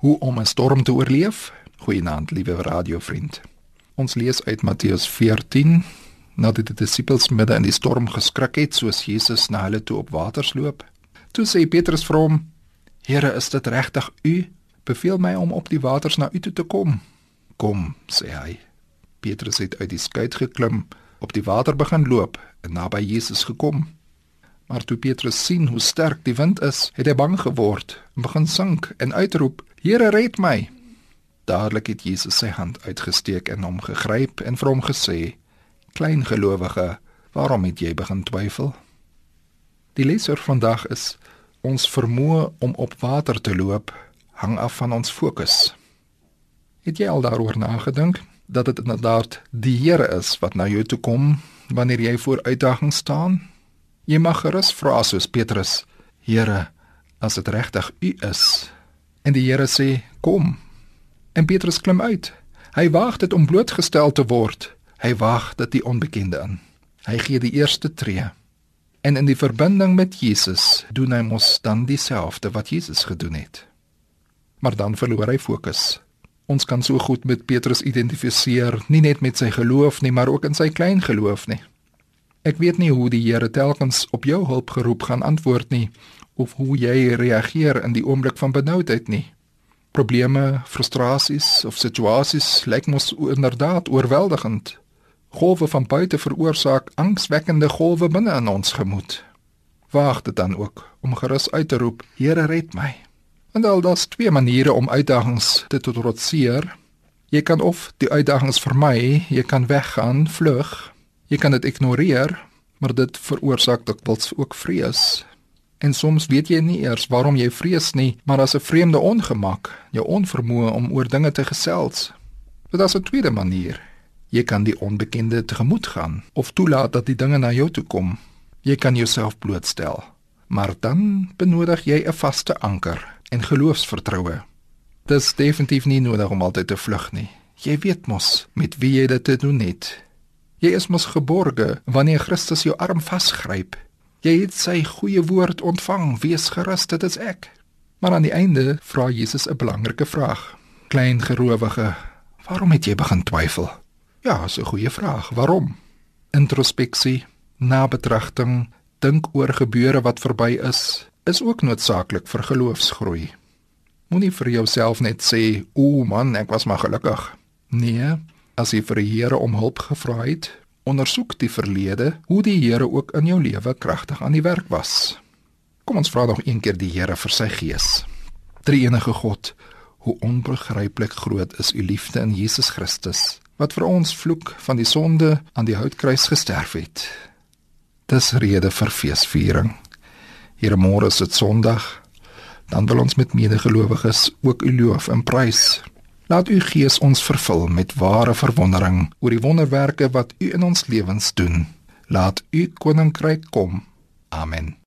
Hoe om 'n storm te oorleef? Goeienaand, liewe radiovriend. Ons lees uit Matteus 14 nadat die disippels midde in die storm geskrik het soos Jesus na hulle toe op waters loop. Toe sê Petrus vir hom: "Here, is dit regtig U? Beveel my om op die waters na U toe te kom." "Kom," sê hy. Petrus het uit die skuit geklim, op die water begin loop en naby Jesus gekom. Maar toe Petrus sien hoe sterk die wind is, het hy bang geword en begin sink en uitroep: "Here, red my!" Dadelik het Jesus sy hand uitgesteek en hom gegryp en vir hom gesê: "Klein gelowige, waarom het jy begin twyfel?" Die leser vandag is ons vermoë om op water te loop hang af van ons fokus. Het jy al daaroor nagedink dat dit inderdaad die Here is wat na jou toe kom wanneer jy voor uitdagings staan? Jy mag gerus vra soos Petrus: Here, as dit regtig U is. En die Here sê: Kom. En Petrus klim uit. Hy waag dit om blootgestel te word. Hy waag dit die onbekende in. Hy gee die eerste tree. En in die verbinding met Jesus doen hy mos dan dieselfde wat Jesus gedoen het. Maar dan verloor hy fokus. Ons kan so goed met Petrus identifiseer, nie net met sy geloof nie, maar ook in sy klein geloof nie. Ek weet nie hoe die Here telkens op jou hulp geroep gaan antwoord nie of hoe jy reageer in die oomblik van benoudheid nie. Probleme, frustrasies of situasies lyk mos inderdaad oorweldigend. Golwe van buite veroorsaak angswekkende golwe binne in ons gemoed. Waag dit dan ook om gerus uit te roep: Here red my. En al daar's twee maniere om uitdagings te trotseer. Jy kan of die uitdagings vermy, jy kan weggaan, vlug Jy kan dit ignoreer, maar dit veroorsaak dikwels ook vrees. En soms weet jy nie eers waarom jy vrees nie, maar as 'n vreemde ongemak, jou onvermoë om oor dinge te gesels. Dit is 'n tweede manier. Jy kan die onbekende tegemoet gaan of toelaat dat die dinge na jou toe kom. Jy kan jouself blootstel, maar dan benodig jy 'n vaste anker en geloofsvertroue. Dit is definitief nie nodig om altyd te vlug nie. Jy weet mos met wie jy dit doen het. Jy is mos geborge wanneer Christus jou arm vasgryp. Jy het sy goeie woord ontvang. Wees gerus, dit is ek. Maar aan die einde vra Jesus 'n belangrike vraag. Klein gelowige, waarom het jy begin twyfel? Ja, so 'n goeie vraag. Waarom? Introspeksie, nabetragting, dink oor gebeure wat verby is, is ook noodsaaklik vir geloofsgroei. Moenie vir jouself net sê, "O man, ek was maar gelukkig." Nee, As jy vir die Here om hulp gevra het, ondersoek die verlede, hoe die Here ook in jou lewe kragtig aan die werk was. Kom ons vra nog een keer die Here vir sy gees. Drie enige God, hoe onbegryplik groot is u liefde in Jesus Christus, wat vir ons vloek van die sonde aan die houtkruis gesterf het. Dis rede vir feesviering. Here môre is dit Sondag. Dan wil ons met medegelowiges ook u loof en prys. Laat u Gees ons vervul met ware verwondering oor die wonderwerke wat u in ons lewens doen. Laat u koninkryk kom. Amen.